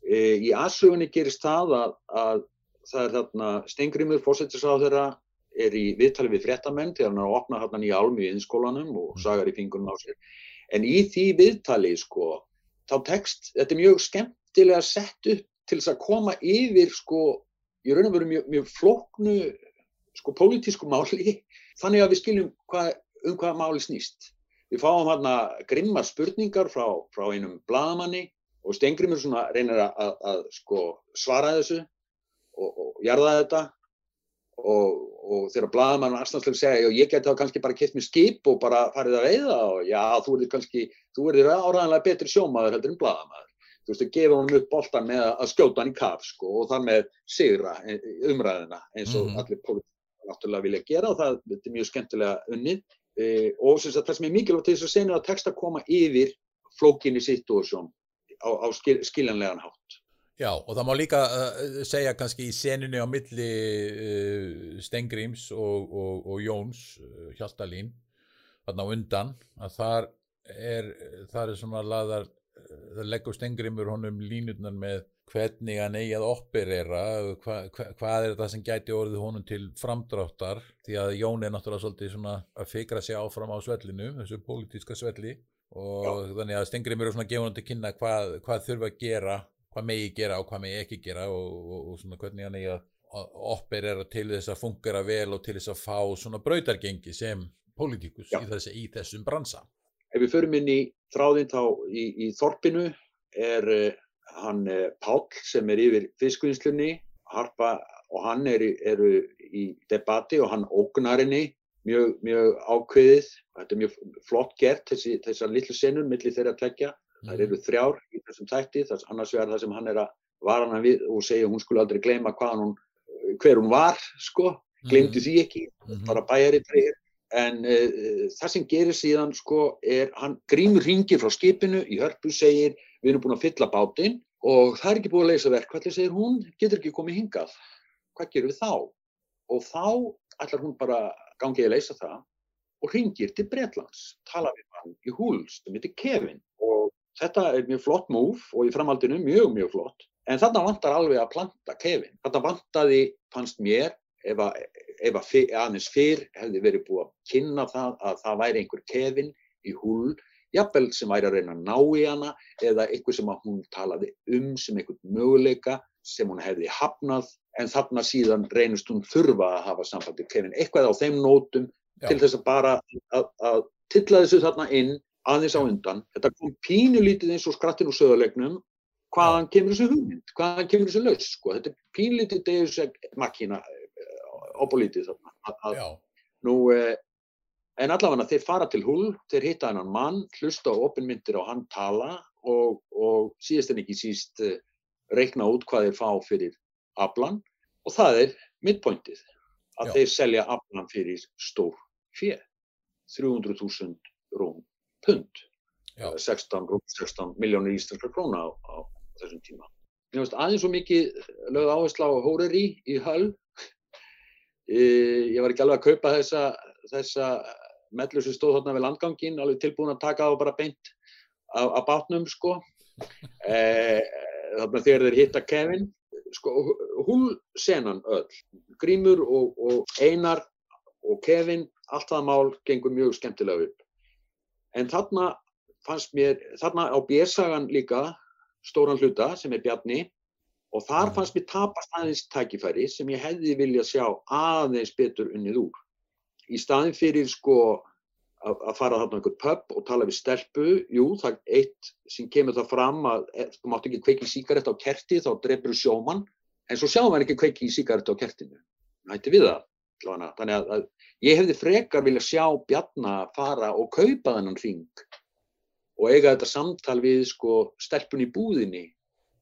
E, í aðsugunni gerist það að, að það er þarna Stengrimur, fósættisáð þeirra, er í viðtali við fréttamenn þegar hann er að opna hérna nýja álmi í innskólanum og mhm. sagar í fingunum á sér. En í því viðtali, sko, þá tekst, þetta er mjög skemmtilega sett upp til þess að koma yfir, sko, í raun og veru mjög, mjög flóknu, sko, pólitísku máli, þannig að við skiljum hva, um hvað máli snýst. Við fáum hérna grimmar spurningar frá, frá einum bladamanni og Stengrimur svona reynir að, að, að sko svara þessu og, og jarða þetta og, og þegar bladamann aðstæðslega segja ég geti þá kannski bara kett mér skip og bara farið að veiða og já þú erður kannski, þú erður áræðanlega betri sjómaður heldur en bladamaður. Þú veist, þú gefur honum upp boltan með að skjóta hann í kaf sko og þar með sigra e, umræðina eins og mm -hmm. allir pólitíkar náttúrulega vilja gera og það er mjög skemmtilega unnið e, og að, það sem er mikilvægt til þess að senja að texta koma yfir flókinni situasjón á, á skil, skiljanlegan hátt. Já og það má líka uh, segja kannski í senunni á milli uh, Stengrims og, og, og Jóns uh, Hjaltalín þarna undan að þar er, þar er svona laðar, það leggur Stengrimur honum línutnar með hvernig hann eigi að operera hva, hva, hvað er það sem gæti orðið honum til framdráttar? Því að Jón er náttúrulega svolítið svona að fikra sig áfram á svellinu, þessu pólitíska svelli. Og Já. þannig að Stengrim eru svona að gefa hann til kynna hvað, hvað þurfa að gera hvað megi gera og hvað megi ekki gera og, og, og svona hvernig hann eigi að operera til þess að fungera vel og til þess að fá svona brautargengi sem pólitíkus í, þessi, í þessum bransa. Ef við förum inn í þráðinn þá í, í Þorpinu er hann Páll sem er yfir fiskvinnslunni, Harpa og hann eru, eru í debatti og hann ógnar henni mjög, mjög ákveðið. Þetta er mjög flott gert þessi, þessar litlu senur millir þeirra tvekja. Mm. Það eru þrjár í þessum þætti, þess, annars vegar það sem hann er að vara hann við og segja hún skulle aldrei gleyma hún, hver hún var, sko, glemdi mm. því ekki, -hmm. bara bæjarið freyr. En uh, það sem gerir síðan sko er hann grímur ringir frá skipinu í hörpu segir við erum búin að fylla bátinn og það er ekki búin að leysa verkvalli, segir hún, getur ekki komið hingað, hvað gerum við þá? Og þá ætlar hún bara gangið að leysa það og ringir til Breitlands, tala við hann í húl sem heitir Kevin og þetta er mjög flott múf og í framhaldinu mjög, mjög flott, en þarna vantar alveg að planta Kevin. Þetta vantaði, fannst mér, ef að, ef að aðeins fyrr hefði verið búið að kynna það að það væri einhver Kevin í húl jafnvel sem væri að reyna að ná í hana eða eitthvað sem hún talaði um sem eitthvað möguleika sem hún hefði hafnað en þarna síðan reynist hún þurfa að hafa sambandi Kevin, eitthvað á þeim nótum Já. til þess að bara að, að tilla þessu þarna inn aðeins á undan. Þetta kom pínulítið eins og skrattin úr söðulegnum hvaðan kemur þessu hugmynd, hvaðan kemur þessu laus sko. Þetta er pínulítið deus makkina opolítið eh, þarna. Að, að, nú, eh, En allavega þeir fara til hull, þeir hitta hennan mann, hlusta á opinmyndir og hann tala og, og síðast en ekki síst uh, reikna út hvað þeir fá fyrir aflan og það er midpointið að Já. þeir selja aflan fyrir stór fér, 300.000 rún pund, 16, 16 miljónir íslenskar króna á, á þessum tíma. Mér finnst aðeins svo mikið lögð áherslu á Hóreri í höll, ég var ekki alveg að kaupa þessa, þessa mellur sem stóð þarna við landgangin alveg tilbúin að taka það bara beint af bátnum sko. E, þarna þegar þeir hitta Kevin sko hún senan öll Grímur og, og Einar og Kevin allt það mál gengur mjög skemmtilega upp. En þarna fannst mér þarna á bérsagan líka stóran hluta sem er Bjarni og þar mm. fannst mér tapast aðeins tækifæri sem ég hefði viljað sjá aðeins betur unnið úr í staðin fyrir sko að fara þarna einhvern pub og tala við stelpu, jú, það er eitt sem kemur það fram að eh, þú mátt ekki kveiki síkarett á kerti þá drefur sjóman, en svo sjáum við ekki kveiki síkarett á kertinu, nætti við það þannig að, að ég hefði frekar vilja sjá Bjarnar fara og kaupa þennan ring og eiga þetta samtal við sko stelpun í búðinni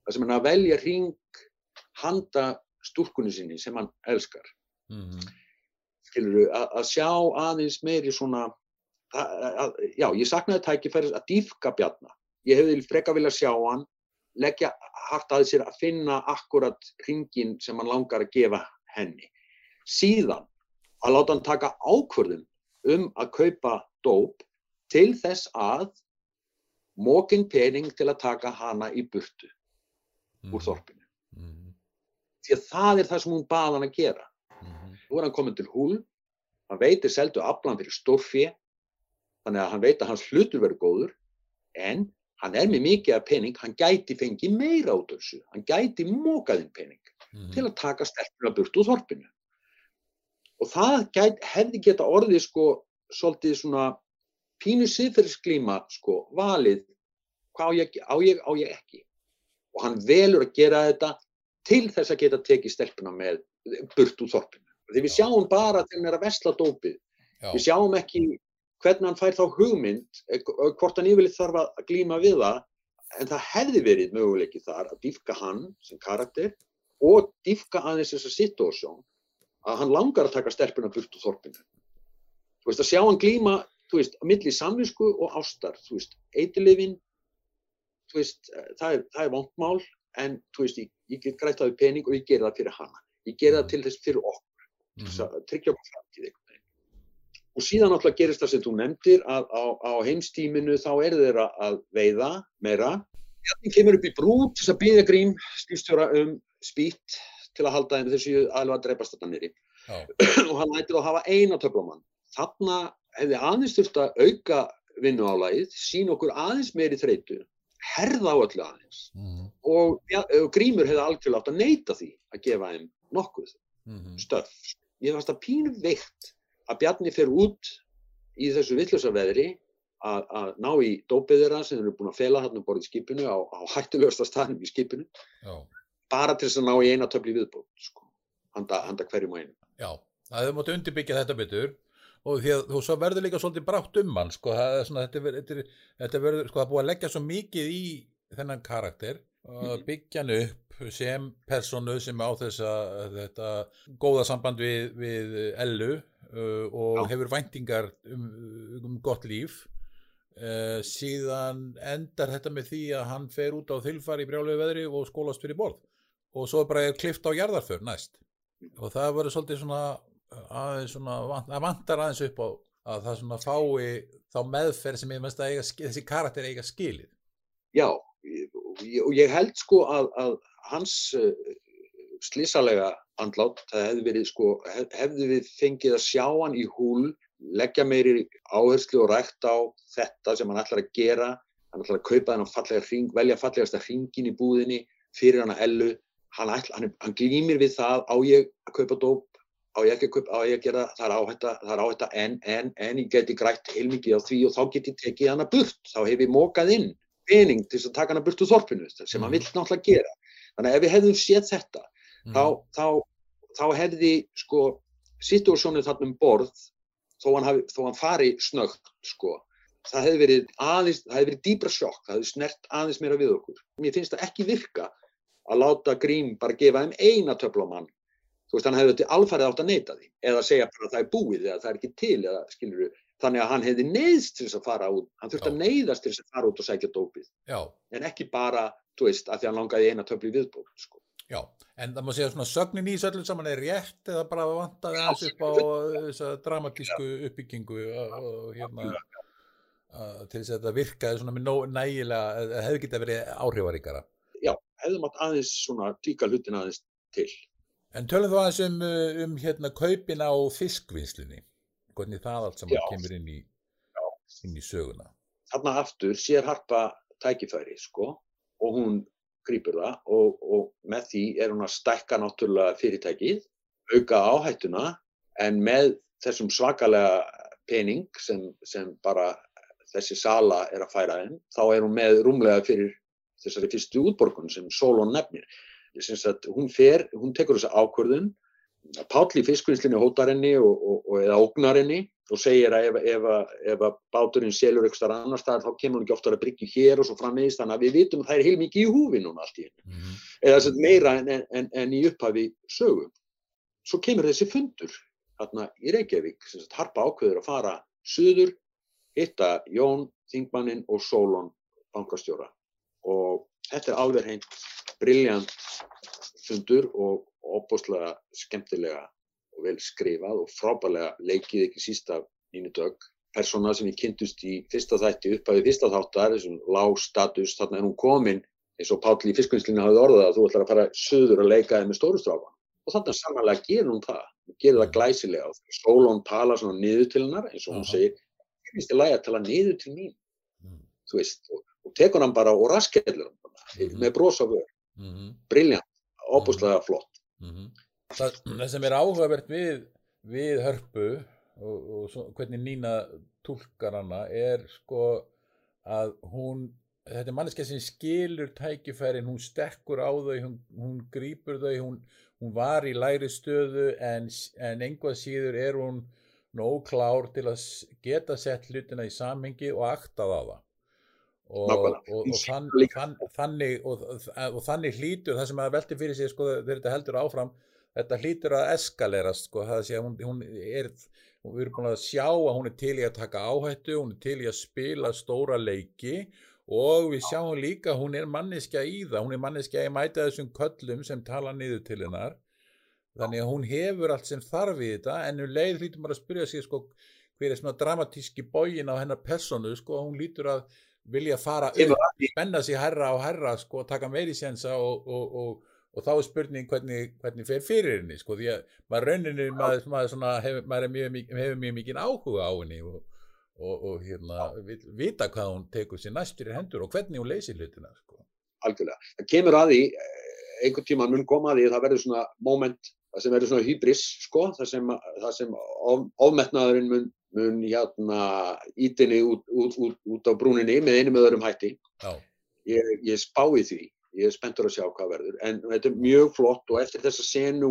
þar sem hann að velja ring handa stúrkunni sinni sem hann elskar. Mm -hmm. Skilur að, að sjá aðeins meiri svona að, að, já, ég saknaði tækifæris að dýfka bjarna ég hefði freka vilja sjá hann leggja hart að sér að finna akkurat ringin sem hann langar að gefa henni síðan að láta hann taka ákvörðum um að kaupa dóp til þess að mókin pening til að taka hana í burtu mm. úr þorpinu. Mm. Því að það er það sem hún baða hann að gera. Mm. Nú er hann komin til húl, hann veitir seldu aflan fyrir stórfið, þannig að hann veit að hans hlutur verður góður, en hann er með mikið af pening, hann gæti fengið meira át þessu, hann gæti mókaðinn pening til að taka stelpuna burtu úr þorpinu. Og það gæt, hefði geta orðið sko svolítið svona pínu siðferðisklíma sko valið hvað á ég, á ég, á ég ekki. Og hann velur að gera þetta til þess að geta tekið stelpuna með burt úr þorpinu. Því við sjáum bara þegar hann er að vesla dópið. Við sjáum ekki hvernig hann fær þá hugmynd, eh, hvort hann yfirleitt þarf að glíma við það, en það hefði verið möguleikið þar að dýfka hann sem karakter og dýfka aðeins þessa situásjón að hann langar að taka stelpuna burt úr þorpinu. Þú veist, að sjá hann glíma, þú veist, að milli samvinsku og ástar, þú veist, eitilifin, þú veist, það er, það er vondmál, en þú veist, ég, ég get grætt það við pening og ég ger það fyrir hana. Ég ger það til þess fyrir okkur, mm. þess að tryggja okkur framtíð einhvern veginn. Og síðan alltaf gerist það sem þú nefndir að á, á heimstíminu þá er þeirra að veiða meira. Þannig kemur upp í brú til þess að byggja grím stýrstjóra um spýtt til að halda henni þessu aðlega að dreipast þetta nýri. og hann lætið að hafa eina töflamann þarna hefði aðeins þurft að auka vinnuálægið, sín okkur aðeins meiri þreytu, herða á öllu aðeins mm. og, ja, og grímur hefði algjörlega átt að neyta því að gefa þeim nokkuð mm. stöf. Ég fannst að pínu veikt að Bjarni fer út í þessu vittlösa veðri að, ná í dópið þeirra sem eru búin að fela þarna borðið skipinu á, á hættulegasta staðnum í skipinu Já. bara til þess að ná í eina töfli viðbót sko, handa, handa hverjum og einu. Já, það hefur mótið undirbyggja þetta betur og því að þú svo verður líka svolítið brátt um hann sko, það er svona, þetta, þetta, þetta verður, sko, það búið að leggja svo mikið í þennan karakter. Byggja hann upp sem personu sem á þess að þetta góða samband við, við Ellu uh, og Já. hefur væntingar um, um gott líf uh, síðan endar þetta með því að hann fer út á þilfar í brjálegu veðri og skólast fyrir borð og svo bara er klift á jarðarför næst og það verður svolítið svona aðeins svona, það vantar aðeins upp á að það svona fái þá meðferð sem ég mest að eiga, þessi karakter eiga skilið. Já, og ég, held sko að, að hans uh, slísalega andlátt, það hefði verið sko, hef, hefði við fengið að sjá hann í húl, leggja meiri áherslu og rækt á þetta sem hann ætlar að gera, hann ætlar að kaupa þennan fallega hring, velja fallegasta hringin í búðinni fyrir hann að ellu, hann, ætla, hann, hann glýmir við það á ég að kaupa dóp á ég ekki að köpa, á ég að gera, það er áhætta, það er áhætta en, en, en ég geti grætt heilmikið á því og þá get ég tekið hana burt, þá hef ég mókað inn pening til að taka hana burt úr þorpinu sem hann mm. vill náttúrulega gera. Þannig að ef við hefðum séð þetta, mm. þá, þá, þá hefði sko situasjónið þarna um borð, þó hann, hafi, þó hann fari snögt sko, það hefði verið aðeins, það hefði verið dýbra sjokk, það hefði snert aðeins meira við okkur. Mér finnst það ekki virka að láta Grím bara gefa þeim eina töflamann þú veist, hann hefði alfarið átt að neyta því eða segja bara að það er búið eða það er ekki til eða skilur þú, þannig að hann hefði neyðst til þess að fara út, hann þurfti að neyðast til þess að fara út og sækja dópið. Já. en ekki bara, þú veist, að því hann langaði eina töfli viðbók sko. Já, en það má segja svona sögnin í söllu saman er rétt eða bara vantaði aðeins upp á þessa dramatísku uppbyggingu og hérna til þess að þetta virkaði svona með nægilega, hefði getið verið áhrifaríkara. Já, hefði mátt aðeins svona tíka hlutin aðeins til. En tölum þú aðeins um, uh, um hérna kaupin á fiskvinnslunni, hvernig það allt saman kemur inn í, inn í söguna. Þarna aftur sér harpa tækifæri sko og hún grýpur það og, og með því er hún að stækka náttúrulega fyrirtækið, auka áhættuna en með þessum svakalega pening sem, sem bara þessi sala er að færa þeim, þá er hún með rúmlega fyrir þessari fyrstu útborgun sem Solon nefnir. Sagt, hún fer, hún tekur þessa ákvörðun Páll í fiskvinnslinni hótar henni og, og, og, eða ógnar henni þú segir að ef, ef, ef að báturinn selur eitthvað annar staðar þá kemur hann ekki ofta að bryggja hér og svo framvegist þannig að við vitum að það er heilmikið í húfi núna allt í hennu mm eða sem meira en, en, en í upphafi sögu. Svo kemur þessi fundur hérna í Reykjavík sem sagt harpa ákveður að fara suður, hitta Jón Þingmannin og Sólon bankastjóra. Og þetta er alveg hreint brilljant fundur og opbúslega skemmtilega og vel skrifað og frábælega leikið ekki síst af Nínu Dögg. Persóna sem ég kynntust í fyrsta þætti upp af því fyrsta þáttar, þessum lág status, þarna er hún komin eins og Páll í fiskvinnslinu hafði orðað að þú ætlar að fara söður að leika þið með stórustráfan. Og þannig að samanlega gerur hún það, gerur það glæsilega og Sólón tala svona niður til hennar eins og hún segir, ég finnst ég lægi að tala niður til mín, mm. þú veist, og, og tekur hann bara og raskellur hann bara, mm -hmm. með brosa vör, mm -hmm. brilljant, óbúslega -hmm. flott. Mhm það, það sem er áhugavert við, við hörpu og, og svo, hvernig Nína tólkar hana er sko að hún þetta er manneska sem skilur tækifærin, hún stekkur á þau, hún, hún grýpur þau, hún, hún var í læri stöðu en, en einhvað síður er hún nóg klár til að geta sett hlutina í samhengi og aktað á það. Og, og, og, þann, þann, þannig, og þannig hlýtur það sem að velti fyrir sig sko, þegar þetta heldur áfram þetta hlýtur að eskalerast sko, það sé að hún, hún er við erum búin að sjá að hún er til í að taka áhættu, hún er til í að spila stóra leiki og við sjáum líka hún er manneskja í það, hún er manneskja í mæta þessum köllum sem tala niður til hennar. Þannig að hún hefur allt sem þarf í þetta en um leið hlýtur maður að spyrja sig sko hver er svona dramatíski bógin á hennar personu sko, hún hlýtur að vilja fara upp, spenna sig herra og herra sko, taka meiri sensa og, og, og og þá er spurning hvernig, hvernig fer fyrir henni sko því að maður rauninu maður, maður, svona, hef, maður mjög, hefur mjög mikið áhuga á henni og, og, og hérna vita hvað hún tekur sér næstur í hendur og hvernig hún leysir hlutina sko. Algjörlega, það kemur að því eh, einhvern tíma mun koma að því það verður svona moment, það sem verður svona hybris sko, það sem, það sem of, ofmetnaðurinn mun, mun hérna ítinni út, út, út, út á brúninni með einu með öðrum hætti. Ég, ég spái því. Ég er spenntur að sjá hvað verður. En þetta er mjög flott og eftir þessa senu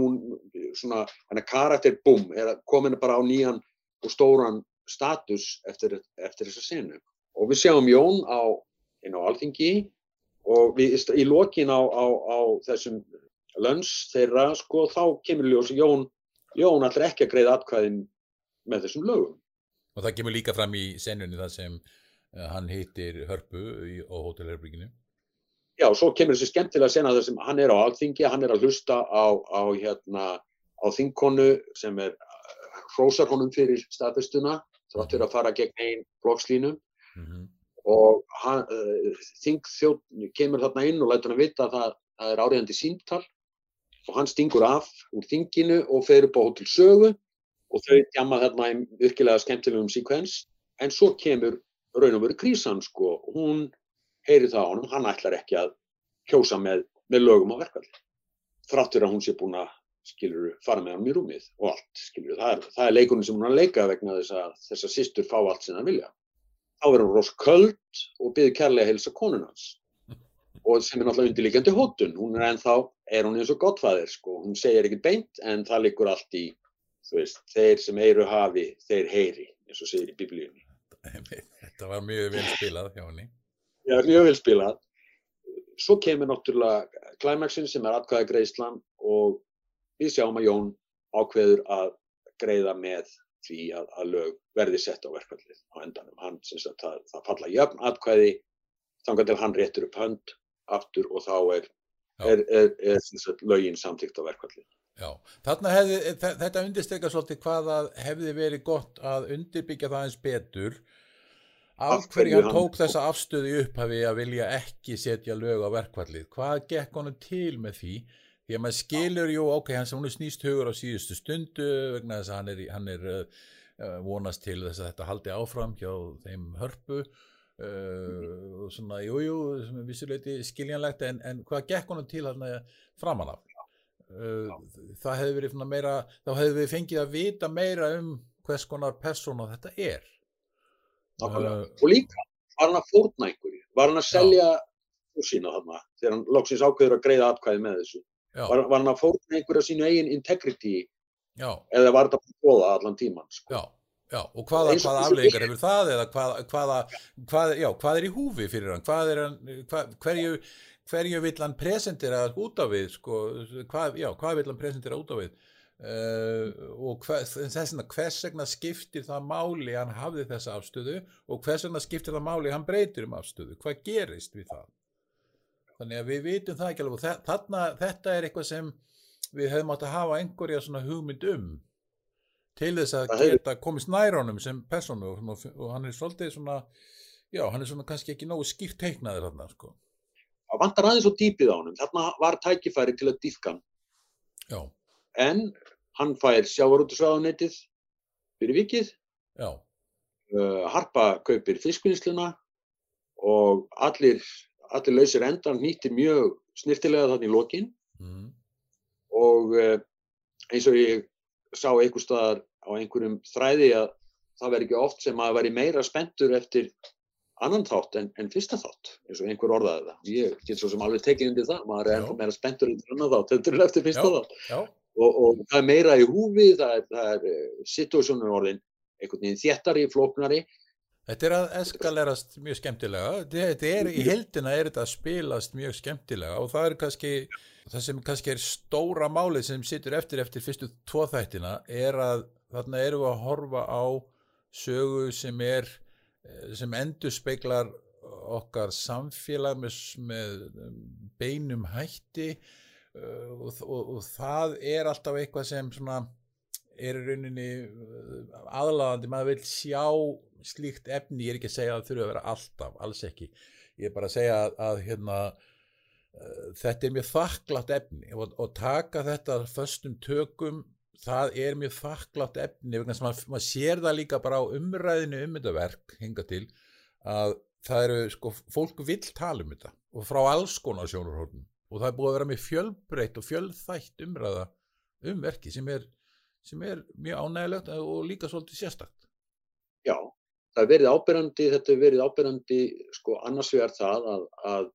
svona, hann er karakter bum, er komin bara á nýjan og stóran status eftir, eftir þessa senu. Og við sjáum Jón á, inn á Alþingi og við, í lokin á, á, á þessum lönns þeirra sko þá kemur ljós Jón, Jón alltaf ekki að greiða atkvæðin með þessum lögum og það kemur líka fram í senunni það sem uh, hann heitir Hörpu í, á Hotelherbygginu já, svo kemur þessi skemmtilega sena þar sem hann er á alþingi, hann er að hlusta á, á, hérna, á þingkonu sem er hrósar honum fyrir staðfestuna, þáttur að fara gegn einn blokkslínum mm -hmm. og hann, uh, þingþjótt kemur þarna inn og lætur hann vita að það, það er áriðandi símtal. Og hann stingur af úr þinginu og fer upp á hótel sögu og þau djama þarna í virkilega skemmtilegum síkvens en svo kemur raun og veru krísan sko, hún heyri það á honum, hann ætlar ekki að kjósa með, með lögum á verkvalli. Þráttur að hún sé búin að skiluru, fara með hann í rúmið og allt, skiluru, það er, það er leikurinn sem hún er að leika vegna þess að þessar sýstur fá allt sem það vilja. Þá er hún rosa köld og byrði kærlega að helsa konunans og sem er náttúrulega undirlíkjandi hótun, hún er ennþá, er hún eins og gottfæðir sko, hún segir ekkert beint en það likur allt í, þú veist, þeir sem eiru hafi, þeir heyri, eins og segir í biblíunni. Þetta var mjög vel spilað hjá henni. Já, mjög vel spilað. Svo kemur náttúrulega klæmaksin sem er atkvæða greiðslan og við sjáum að Jón ákveður að greiða með því að, að lög verði sett á verkvallið á endanum. Hann syns að það, það falla jöfn atkvæði þangar til hann réttur upp hönd aftur og þá er, er, er, er lögin samtíkt á verkvallið. Já, þarna hefði, þetta undirstrykkar svolítið hvað að hefði verið gott að undirbyggja það eins betur Af hverju hann tók þessa afstöðu upphafi að vilja ekki setja lög á verkvallið? Hvað gekk honum til með því? Því að maður skilur, jú, ok, hans er snýst hugur á síðustu stundu vegna þess að hann er, hann er uh, vonast til þess að þetta haldi áfram hjá þeim hörpu uh, og svona, jú, jú, sem vissuleiti skiljanlegt, en, en hvað gekk honum til hann framan af? Uh, það hefði verið meira, þá hefði við fengið að vita meira um hvers konar persóna þetta er. Uh, og líka var hann að fórna einhverju, var hann að selja sína þarna, þegar hann lóksins ákveður að greiða atkvæði með þessu? Var, var hann að fórna einhverju á sínu eigin integrity Já. eða var þetta að bóða allan tíman sko? Já, Já, og hvaða, hvaða afleggingar hefur það eða hvaða, hvaða, hvað, já, hvað er í húfi fyrir hann, hvað er hann, hverju, hverju vill hann presentera út á við, sko, hvað, já, hvað vill hann presentera út á við uh, og hva, þess vegna hvers vegna skiptir það máli hann hafði þessa afstöðu og hvers vegna skiptir það máli hann breytir um afstöðu, hvað gerist við það? Þannig að við vitum það ekki alveg og þarna, þetta er eitthvað sem við hefum átt að hafa einhverja svona hugmynd um til þess að geta komist nær honum sem personu og, og, hann er svolítið svona já, hann er svona kannski ekki nógu skýrt teiknaður þarna, sko. Það vantar aðeins og dýpið á honum. Þarna var tækifæri til að dýfka hann. Já, En hann fær sjávarútusvæðunetið fyrir vikið. Uh, Harpa kaupir fiskvinnsluna og allir, allir lausir endar nýttir mjög snirtilega þannig í lokin. mm, og uh, eins og ég sá einhver staðar á einhverjum þræði að það verði ekki oft sem maður væri meira spenntur eftir annan þátt en, en fyrsta þátt, eins og einhver orðaði það. Ég get svo sem alveg tekið undir það, maður er ennþá meira spenntur eftir annan þátt heldur en eftir fyrsta Já. þátt. já, Og, og það er meira í húfi, það er, það er uh, situasjónur orðin einhvern veginn þéttari, flóknari. þetta er að eskalerast mjög skemmtilega, þetta er í heldina er þetta að spilast mjög skemmtilega og það er kannski, það sem kannski er stóra málið sem situr eftir eftir fyrstu tvo þættina er að þarna við að horfa á sögu sem er eh, sem endur speiklar okkar samfélag með, með beinum hætti uh, og, og, og það er alltaf eitthvað sem svona er í rauninni uh, aðlaðandi, maður vil sjá slíkt efni, ég er ekki að segja að það þurfa að vera alltaf, alls ekki. Ég er bara að segja að, að hérna uh, þetta er mjög þakklátt efni og, og taka þetta föstum tökum, það er mjög þakklátt efni, vegna sem maður, maður sér það líka bara á umræðinu um þetta verk hinga til að það eru, sko, fólk vill tala um þetta og frá alls konar sjónarhóðum og það er búið að vera með fjölbreytt og fjölþætt umræða um verki sem er, sem er mjög ánægilegt og líka svolítið sérstakt. Já, það er verið ábyrrandi, þetta er verið ábyrrandi sko annars vegar það að, að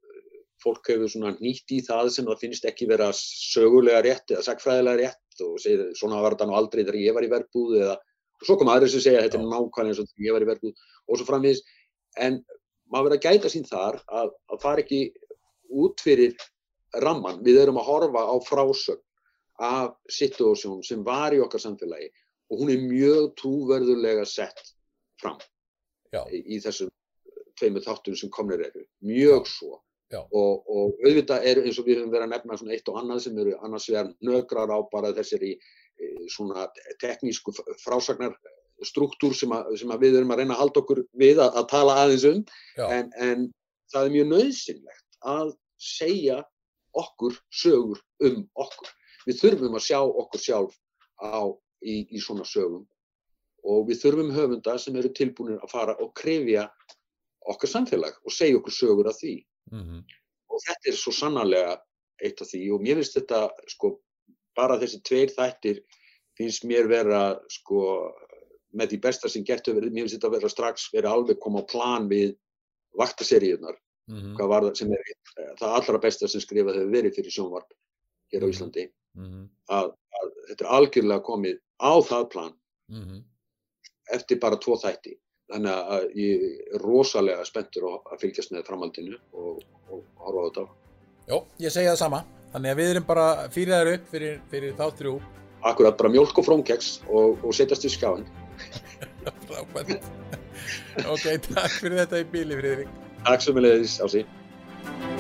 fólk hefur svona nýtt í það sem það finnst ekki vera sögulega rétt eða sagfræðilega rétt og segir svona var þetta nú aldrei þegar ég var í verbúð eða og svo kom aðri sem segja þetta er nákvæmlega eins og þegar ég var í verbúð og svo framvegis. En maður verður að gæta sín þar að, að fara ekki út fyrir ramman, við erum að horfa á frásögn af situasjón sem var í okkar samfélagi og hún er mjög trúverðulega sett fram í, í þessum tveimur þáttum sem komnir eru, mjög svo. Og, og auðvitað er eins og við höfum verið að nefna svona eitt og annað sem eru annars vegar nökrar á bara þessari e, svona teknísku frásagnar struktúr sem, að, sem að við erum að reyna að halda okkur við að, að tala aðeins um en, en það er mjög nöðsynlegt að segja okkur sögur um okkur. Við þurfum að sjá okkur sjálf á, í, í svona sögum og við þurfum höfunda sem eru tilbúinir að fara og krefja okkar samfélag og segja okkur sögur af því. Mm -hmm. Og þetta er svo sannarlega eitt af því og mér finnst þetta sko bara þessi tveir þættir finnst mér vera sko með því besta sem gert hefur verið, mér finnst þetta vera strax verið alveg koma á plan við vaktaseríunar Mm -hmm. hvað var það sem er eh, það allra besta sem skrifað hefur verið fyrir sjónvarp hér á Mhm. Íslandi Mm -hmm. að, að þetta er algjörlega komið á það plan -hmm. eftir bara tvo þætti þannig að ég er rosalega spenntur að fylgjast með framhaldinu og, og horfa á þetta Jó, ég segja það sama. Þannig að við erum bara þær upp fyrir, fyrir þá þrjú. akkurat bara mjólk og frómkeks og, og setjast í Frábært. ok, takk fyrir þetta í bíli, Friðrik. Takk sem við leiðis á sig